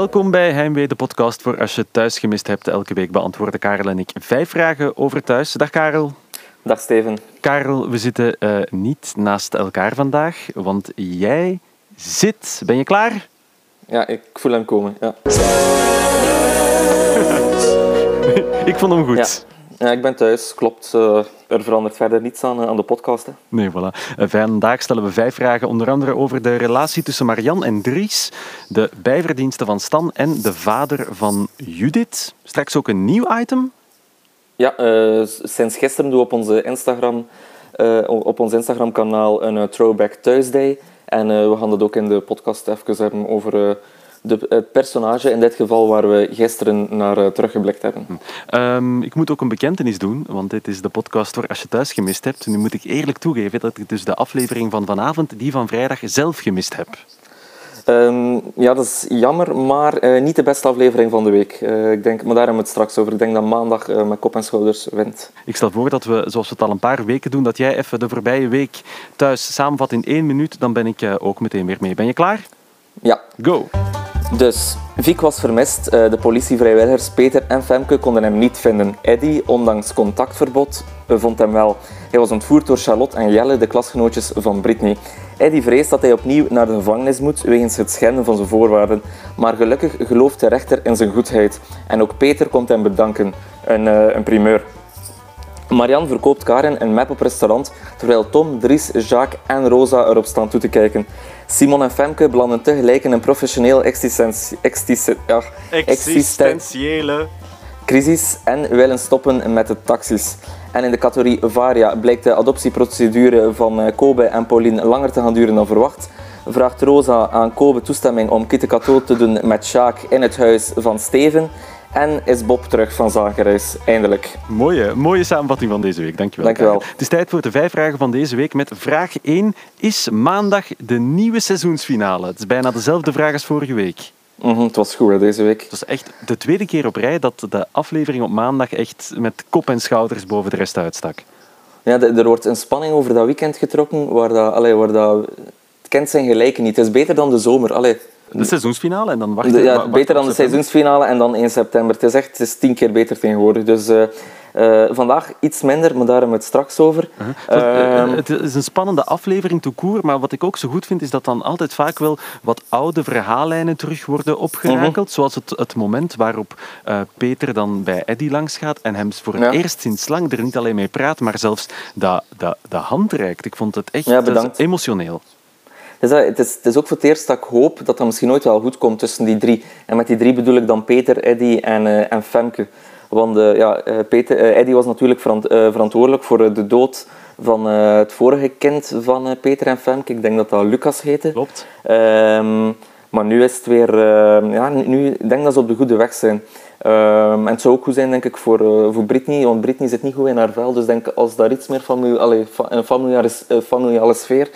Welkom bij Heimwee, de podcast voor als je thuis gemist hebt. Elke week beantwoorden Karel en ik vijf vragen over thuis. Dag Karel. Dag Steven. Karel, we zitten uh, niet naast elkaar vandaag, want jij zit. Ben je klaar? Ja, ik voel hem komen. Ja. ik vond hem goed. Ja. Ja, ik ben thuis, klopt. Uh, er verandert verder niets aan, uh, aan de podcast. Hè. Nee, voilà. Uh, vandaag stellen we vijf vragen, onder andere over de relatie tussen Marian en Dries, de bijverdiensten van Stan en de vader van Judith. Straks ook een nieuw item. Ja, sinds gisteren doen we op onze Instagram, op ons Instagram-kanaal een Throwback Thursday. En we gaan dat ook in de podcast even hebben over de, het personage, in dit geval waar we gisteren naar uh, teruggeblikt hebben. Um, ik moet ook een bekentenis doen, want dit is de podcast voor als je thuis gemist hebt. Nu moet ik eerlijk toegeven dat ik dus de aflevering van vanavond, die van vrijdag, zelf gemist heb. Um, ja, dat is jammer, maar uh, niet de beste aflevering van de week. Uh, ik denk, maar daar hebben we het straks over. Ik denk dat maandag uh, met kop en schouders wint. Ik stel voor dat we, zoals we het al een paar weken doen, dat jij even de voorbije week thuis samenvat in één minuut. Dan ben ik ook meteen weer mee. Ben je klaar? Ja. Go! Dus, Viek was vermist. Eh, de politievrijwilligers Peter en Femke konden hem niet vinden. Eddie, ondanks contactverbod, vond hem wel. Hij was ontvoerd door Charlotte en Jelle, de klasgenootjes van Britney. Eddie vreest dat hij opnieuw naar de gevangenis moet wegens het schenden van zijn voorwaarden. Maar gelukkig gelooft de rechter in zijn goedheid. En ook Peter komt hem bedanken. Een, uh, een primeur. Marianne verkoopt Karen een map op restaurant, terwijl Tom, Dries, Jacques en Rosa erop staan toe te kijken. Simon en Femke belanden tegelijk in een professioneel ja, existentiële crisis en willen stoppen met de taxis. En in de categorie Varia blijkt de adoptieprocedure van eh, Kobe en Pauline langer te gaan duren dan verwacht. Vraagt Rosa aan Kobe toestemming om Kitty te doen met Jacques in het huis van Steven. En is Bob terug van zakenreis, eindelijk. Mooie, mooie samenvatting van deze week, dankjewel. Dankjewel. Het is tijd voor de vijf vragen van deze week met vraag 1. Is maandag de nieuwe seizoensfinale? Het is bijna dezelfde vraag als vorige week. Mm -hmm, het was goed hè, deze week. Het was echt de tweede keer op rij dat de aflevering op maandag echt met kop en schouders boven de rest uitstak. Ja, er wordt een spanning over dat weekend getrokken waar dat, allee, waar dat, het kent zijn gelijken niet. Het is beter dan de zomer. Allee, de seizoensfinale en dan wachten. Ja, beter dan de seizoensfinale en dan 1 september. Het is echt het is tien keer beter tegenwoordig. Dus uh, uh, vandaag iets minder, maar daar hebben we het straks over. -huh. uh, het is een spannende aflevering to koer, maar wat ik ook zo goed vind is dat dan altijd vaak wel wat oude verhaallijnen terug worden opgerakeld. -huh. Zoals het, het moment waarop Peter dan bij Eddie langs gaat en hem voor het ja. eerst sinds lang er niet alleen mee praat, maar zelfs de, de, de hand reikt. Ik vond het echt ja, emotioneel. Dus dat, het, is, het is ook voor het eerst dat ik hoop dat dat misschien ooit wel goed komt tussen die drie. En met die drie bedoel ik dan Peter, Eddy en, uh, en Femke. Want uh, ja, Peter, uh, Eddy was natuurlijk verant, verantwoordelijk voor de dood van het vorige kind van Peter en Femke. Ik denk dat dat Lucas heette. Klopt. Um, maar nu is het weer... ja, nu ik denk dat ze op de goede weg zijn. Um, en het zou ook goed zijn, denk ik, voor, voor Britney. Want Britney zit niet goed in haar vel. Dus denk, als daar iets meer familie, allez, een familiale, familiale sfeer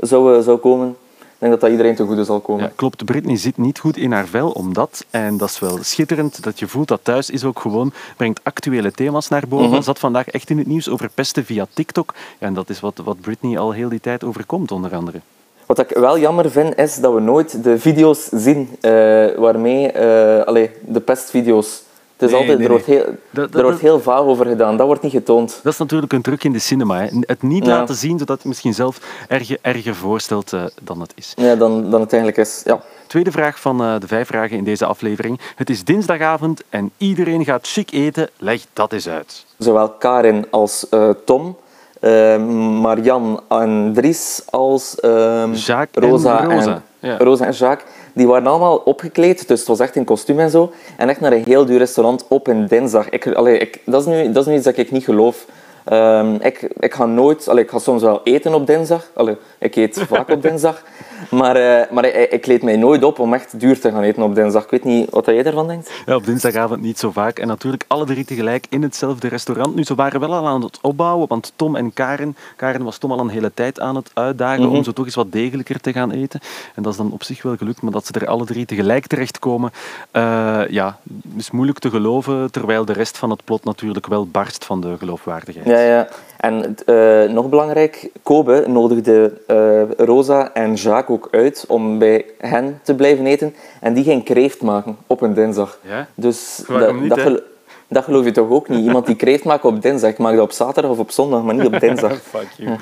zou, zou komen, ik denk dat dat iedereen te goede zal komen. Ja, klopt, Britney zit niet goed in haar vel, omdat, en dat is wel schitterend, dat je voelt dat thuis is ook gewoon, brengt actuele thema's naar boven. Mm -hmm. Zat vandaag echt in het nieuws over pesten via TikTok. Ja, en dat is wat, wat Britney al heel die tijd overkomt, onder andere. Wat ik wel jammer vind, is dat we nooit de video's zien uh, waarmee, uh, allee, de pestvideo's het is Nee, altijd, nee, er wordt, heel, Dat- dat- er wordt heel vaag over gedaan. Dat wordt niet getoond. Dat is natuurlijk een truc in de cinema. Hè. Het niet Ja. laten zien, zodat het misschien zelf erger, erger voorstelt eh, dan het is. Ja, dan, dan het eigenlijk is. Ja. Tweede vraag van eh, de vijf vragen in deze aflevering. Het is dinsdagavond en iedereen gaat chic eten. Leg dat eens uit. Zowel Karin als eh, Tom, eh, Marianne en Dries als ehm, Jacques en Rosa, Rosa, ja. Rosa en Jacques. Die waren allemaal opgekleed, dus het was echt in kostuum en zo. En echt naar een heel duur restaurant op een dinsdag. Ik, ik, dat, is nu, dat is nu iets dat ik niet geloof. Ehm, ik, ik ga nooit... Allee, ik ga soms wel eten op dinsdag. Allee, ik eet vaak op dinsdag. Maar, eh, maar ik, ik kleed mij nooit op om echt duur te gaan eten op dinsdag. Ik weet niet wat jij ervan denkt. Ja, op dinsdagavond niet zo vaak. En natuurlijk alle drie tegelijk in hetzelfde restaurant. Nu, ze waren wel al aan het opbouwen, want Tom en Karen... Karen was Tom al een hele tijd aan het uitdagen Mhm. om zo toch eens wat degelijker te gaan eten. En dat is dan op zich wel gelukt, maar dat ze er alle drie tegelijk terechtkomen... eh ja, is moeilijk te geloven, terwijl de rest van het plot natuurlijk wel barst van de geloofwaardigheid. Ja, ja. En uh, nog belangrijk, Kobe nodigde uh, Rosa en Jacques ook uit om bij hen te blijven eten. En die ging kreeft maken op een dinsdag. Ja? Dus Waarom niet, hè? Dat geloof je toch ook niet? Iemand die kreeft maakt op dinsdag, ik maak dat op zaterdag of op zondag, maar niet op dinsdag. Fuck you. Uh,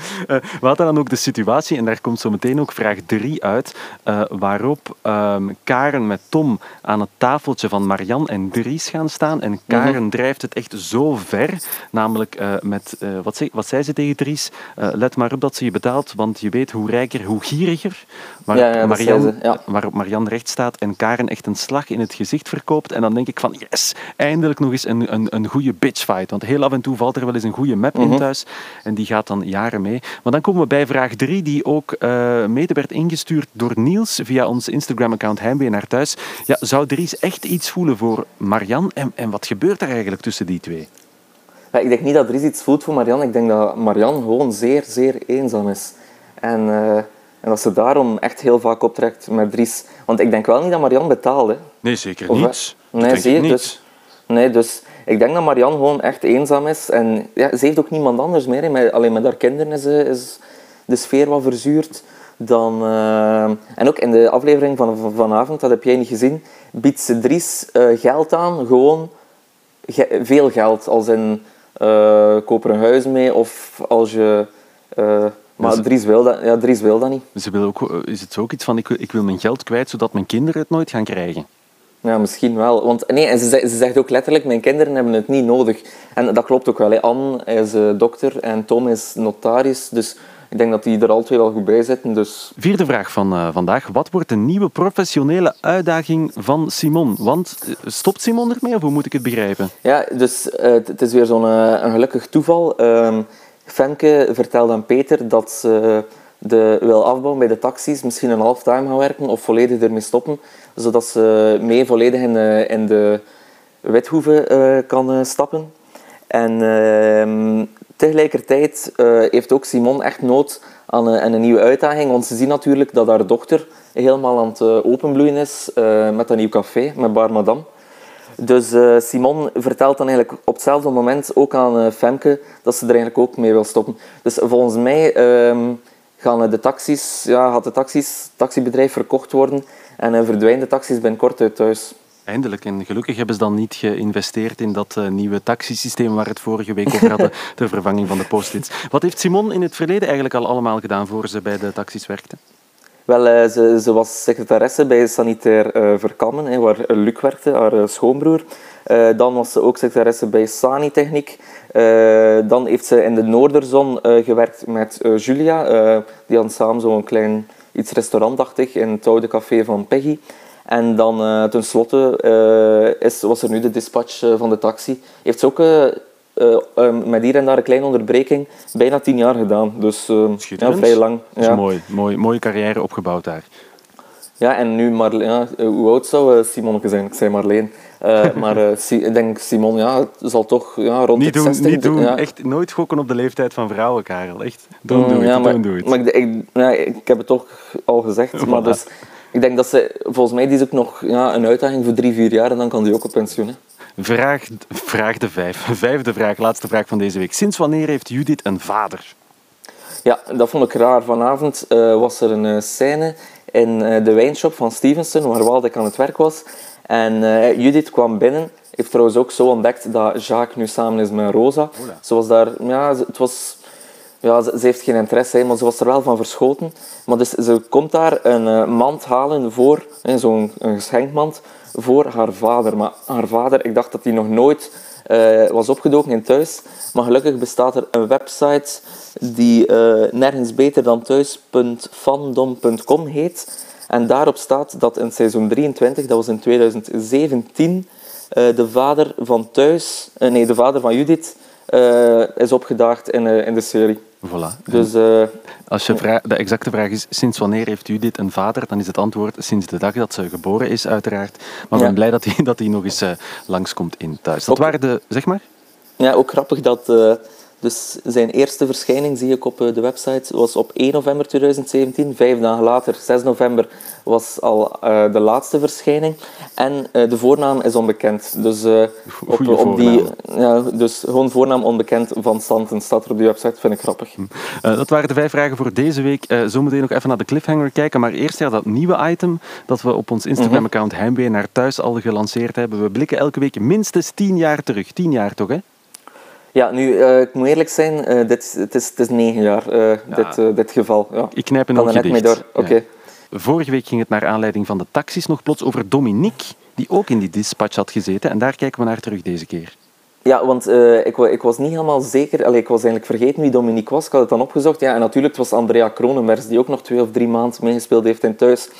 we hadden dan ook de situatie, en daar komt zo meteen ook vraag 3 uit, uh, waarop um, Karen met Tom aan het tafeltje van Marian en Dries gaan staan. En Karen mm -hmm. drijft het echt zo ver, namelijk uh, met, wat, zei, wat zei ze tegen Dries? let maar op dat ze je betaalt, want je weet hoe rijker, hoe gieriger. Waarop, ja, ja, Marian, ja. waarop Marian recht staat en Karen echt een slag in het gezicht verkoopt. En dan denk ik van, yes, eindelijk nog eens een een, een, een goede bitchfight. Want heel af en toe valt er wel eens een goede map Mhm. in thuis. En die gaat dan jaren mee. Maar dan komen we bij vraag 3, die ook uh, mede werd ingestuurd door Niels via ons Instagram-account Heimwee naar thuis. Ja, zou Dries echt iets voelen voor Marian? En, en wat gebeurt er eigenlijk tussen die twee? Ja, ik denk niet dat Dries iets voelt voor Marian. Ik denk dat Marian gewoon zeer, zeer eenzaam is. En, uh, en dat ze daarom echt heel vaak optrekt met Dries. Want ik denk wel niet dat Marian betaalde. Nee, zeker Of, niet. Nee, dat zie je. niet. Dus, nee, dus ik denk dat Marianne gewoon echt eenzaam is. En ja, ze heeft ook niemand anders meer. Hè. Alleen met haar kinderen is, is de sfeer wat verzuurd. Dan, uh, en ook in de aflevering van, van vanavond, dat heb jij niet gezien, biedt ze Dries uh, geld aan. Gewoon ge veel geld. Als in, uh, koop er een huis mee of als je... maar Dries wil, dat, ja, Dries wil dat niet. Ze wil ook, is het ook iets van, ik, ik wil mijn geld kwijt, zodat mijn kinderen het nooit gaan krijgen? Ja, misschien wel. Want, nee, en ze, ze zegt ook letterlijk, mijn kinderen hebben het niet nodig. En dat klopt ook wel. Hè. Anne is uh, dokter en Tom is notaris. Dus ik denk dat die er al twee wel goed bij zitten. Dus... Vierde vraag van uh, vandaag. Wat wordt de nieuwe professionele uitdaging van Simon? Want uh, stopt Simon ermee of hoe moet ik het begrijpen? Ja, dus het is weer zo'n een gelukkig toeval. Um, Femke vertelde aan Peter dat ze de, wil afbouwen bij de taxis, misschien een halftime gaan werken of volledig ermee stoppen, zodat ze mee volledig in de, wethoeve uh, kan uh, stappen. En uh, tegelijkertijd heeft ook Simon echt nood aan, aan, een nieuwe uitdaging, want ze zien natuurlijk dat haar dochter helemaal aan het openbloeien is met een nieuw café, met Bar Madame. Dus Simon vertelt dan eigenlijk op hetzelfde moment ook aan Femke dat ze er eigenlijk ook mee wil stoppen. Dus volgens mij ehm, gaan de taxis, ja, gaat de taxis, taxibedrijf verkocht worden en verdwijnen de taxis binnenkort uit thuis. Eindelijk. En gelukkig hebben ze dan niet geïnvesteerd in dat uh, nieuwe taxisysteem waar het vorige week over hadden, de vervanging van de post-its. Wat heeft Simon in het verleden eigenlijk al allemaal gedaan voor ze bij de taxis werkte? Wel, uh, ze, ze, was secretaresse bij Sanitair uh, Verkammen, hè, waar Luc werkte, haar schoonbroer. Dan was ze ook secretaresse bij Sani Techniek. Uh, dan heeft ze in de Noorderzon uh, gewerkt met Julia. die hadden samen zo'n klein iets restaurantachtig in het oude café van Peggy. En dan tenslotte is, was er nu de dispatch van de taxi. Heeft ze ook met hier en daar een kleine onderbreking bijna tien jaar gedaan. Dus ja, vrij lang. Dat is ja. mooi, mooi. Mooie carrière opgebouwd daar. Ja, en nu Marleen, ja, hoe oud zou Simonke zijn? Ik zei Marleen. Uh, maar uh, ik denk Simon, ja, zal toch ja, rond niet de doen, 60... Niet doen, ja. echt nooit gokken op de leeftijd van vrouwen, Karel. Echt, don't do it, ja, maar, don't do it. Maar ik, ik, ja, ik heb het toch al gezegd, maar dus, ik denk dat ze, volgens mij die is ook nog ja, een uitdaging voor drie, vier jaar en dan kan die ook op pensioen. Hè. Vraag, vraag de vijf. Vijfde vraag, laatste vraag van deze week. Sinds wanneer heeft Judith een vader? Ja, dat vond ik raar. Vanavond uh, was er een scène in uh, de wijnshop van Stevenson, waar Waldek aan het werk was. En uh, Judith kwam binnen. Heeft trouwens ook zo ontdekt dat Jacques nu samen is met Rosa. Ola. Ze was daar, ja, het was, ja, ze, ze heeft geen interesse, hè, maar ze was er wel van verschoten. Maar dus ze komt daar een uh, mand halen voor, zo'n geschenkmand, voor haar vader. Maar haar vader, ik dacht dat hij nog nooit uh, was opgedoken in thuis. Maar gelukkig bestaat er een website die nergens beter dan thuis.fandom.com heet. En daarop staat dat in seizoen 23, dat was in 2017, uh, de vader van thuis, uh, nee, de vader van Judith uh, is opgedaagd in, in de serie. Voilà. Dus, Als je vraag, de exacte vraag is, sinds wanneer heeft Judith een vader? Dan is het antwoord sinds de dag dat ze geboren is, uiteraard. Maar ik ben blij dat hij, dat hij nog eens langskomt in thuis. Dat Ook, waren de, zeg maar? Ja, ook grappig dat, Dus zijn eerste verschijning zie ik op de website was op 1 november 2017. Vijf dagen later, 6 november, was al de laatste verschijning. En de voornaam is onbekend. Dus, op, op die, ja, dus gewoon voornaam onbekend van Santen staat er op die website. Vind ik grappig. Hm. dat waren de vijf vragen voor deze week. zometeen nog even naar de cliffhanger kijken. Maar eerst ja, dat nieuwe item dat we op ons Instagram-account Heimwee naar thuis al gelanceerd hebben. We blikken elke week minstens tien jaar terug. Tien jaar toch, hè? Ja, nu, uh, ik moet eerlijk zijn, uh, dit, het, is, het is negen jaar, uh, ja. dit, dit geval. Ja. Ik knijp een oogje dicht. Door. Okay. Ja. Vorige week ging het naar aanleiding van de taxis nog plots over Dominique, die ook in die dispatch had gezeten. En daar kijken we naar terug deze keer. Ja, want uh, ik, ik, was niet helemaal zeker. Allee, ik was eigenlijk vergeten wie Dominique was. Ik had het dan opgezocht. Ja, en natuurlijk het was Andrea Kronenbergs, die ook nog twee of drie maanden meegespeeld heeft in Thuis.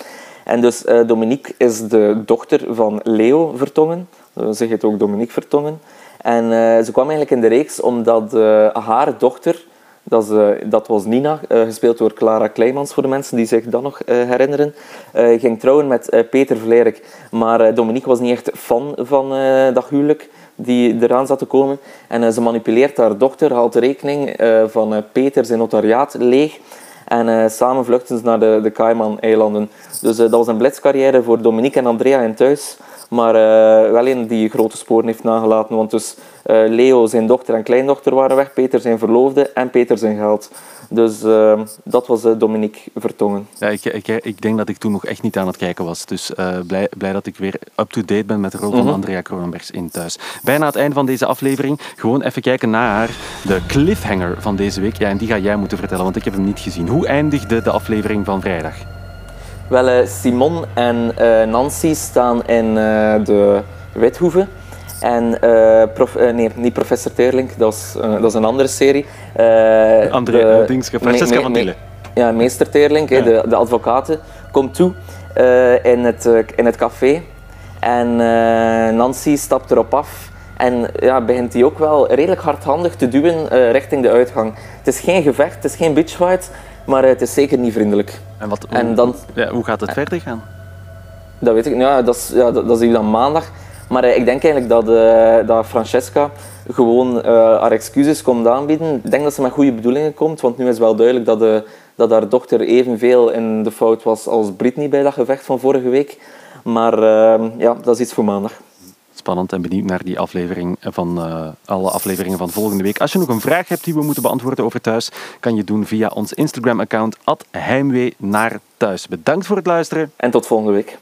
En dus uh, Dominique is de dochter van Leo Vertongen. Uh, ze heet ook Dominique Vertongen. En uh, ze kwam eigenlijk in de reeks omdat haar dochter, dat, is, dat was Nina, gespeeld door Clara Kleimans voor de mensen die zich dat nog herinneren, ging trouwen met Peter Vlerik. Maar Dominique was niet echt fan van dat huwelijk die eraan zat te komen. En ze manipuleert haar dochter, haalt de rekening van Peter zijn notariaat leeg en samen vluchten ze naar de, de Cayman-eilanden. Dus dat was een blitzcarrière voor Dominique en Andrea in thuis. Maar uh, wel een die grote sporen heeft nagelaten. Want dus Leo, zijn dochter en kleindochter waren weg. Peter zijn verloofde en Peter zijn geld. Dus uh, dat was uh, Dominique Vertongen. Ja, ik, ik, ik, denk dat ik toen nog echt niet aan het kijken was. Dus blij, blij dat ik weer up-to-date ben met de rol van mhm. Andrea Kronenbergs in Thuis. Bijna het einde van deze aflevering. Gewoon even kijken naar de cliffhanger van deze week. Ja, en die ga jij moeten vertellen, want ik heb hem niet gezien. Hoe eindigde de aflevering van vrijdag? Wel, Simon en Nancy staan in de Withoeve. En uh, prof, uh, nee, niet Professor Teerlink, dat is, uh, dat is een andere serie. André, Dingske, Francesca van Dille. Ja, meester Teerlink, ja. de, de advocaten, komt toe in, het, in het café. En Nancy stapt erop af. En ja, begint hij ook wel redelijk hardhandig te duwen richting de uitgang. Het is geen gevecht, het is geen bitchfight, maar het is zeker niet vriendelijk. En, wat, en dan, ja, hoe gaat het verder gaan? Dat weet ik ja, dat, is, ja, dat, dat zie je dan maandag. Maar uh, ik denk eigenlijk dat, uh, dat Francesca gewoon uh, haar excuses komt aanbieden. Ik denk dat ze met goede bedoelingen komt, want nu is wel duidelijk dat, dat haar dochter evenveel in de fout was als Britney bij dat gevecht van vorige week. Maar ja, dat is iets voor maandag spannend en benieuwd naar die aflevering van uh, alle afleveringen van volgende week. Als je nog een vraag hebt die we moeten beantwoorden over thuis, kan je doen via ons Instagram-account heimwee naar thuis. Bedankt voor het luisteren en tot volgende week.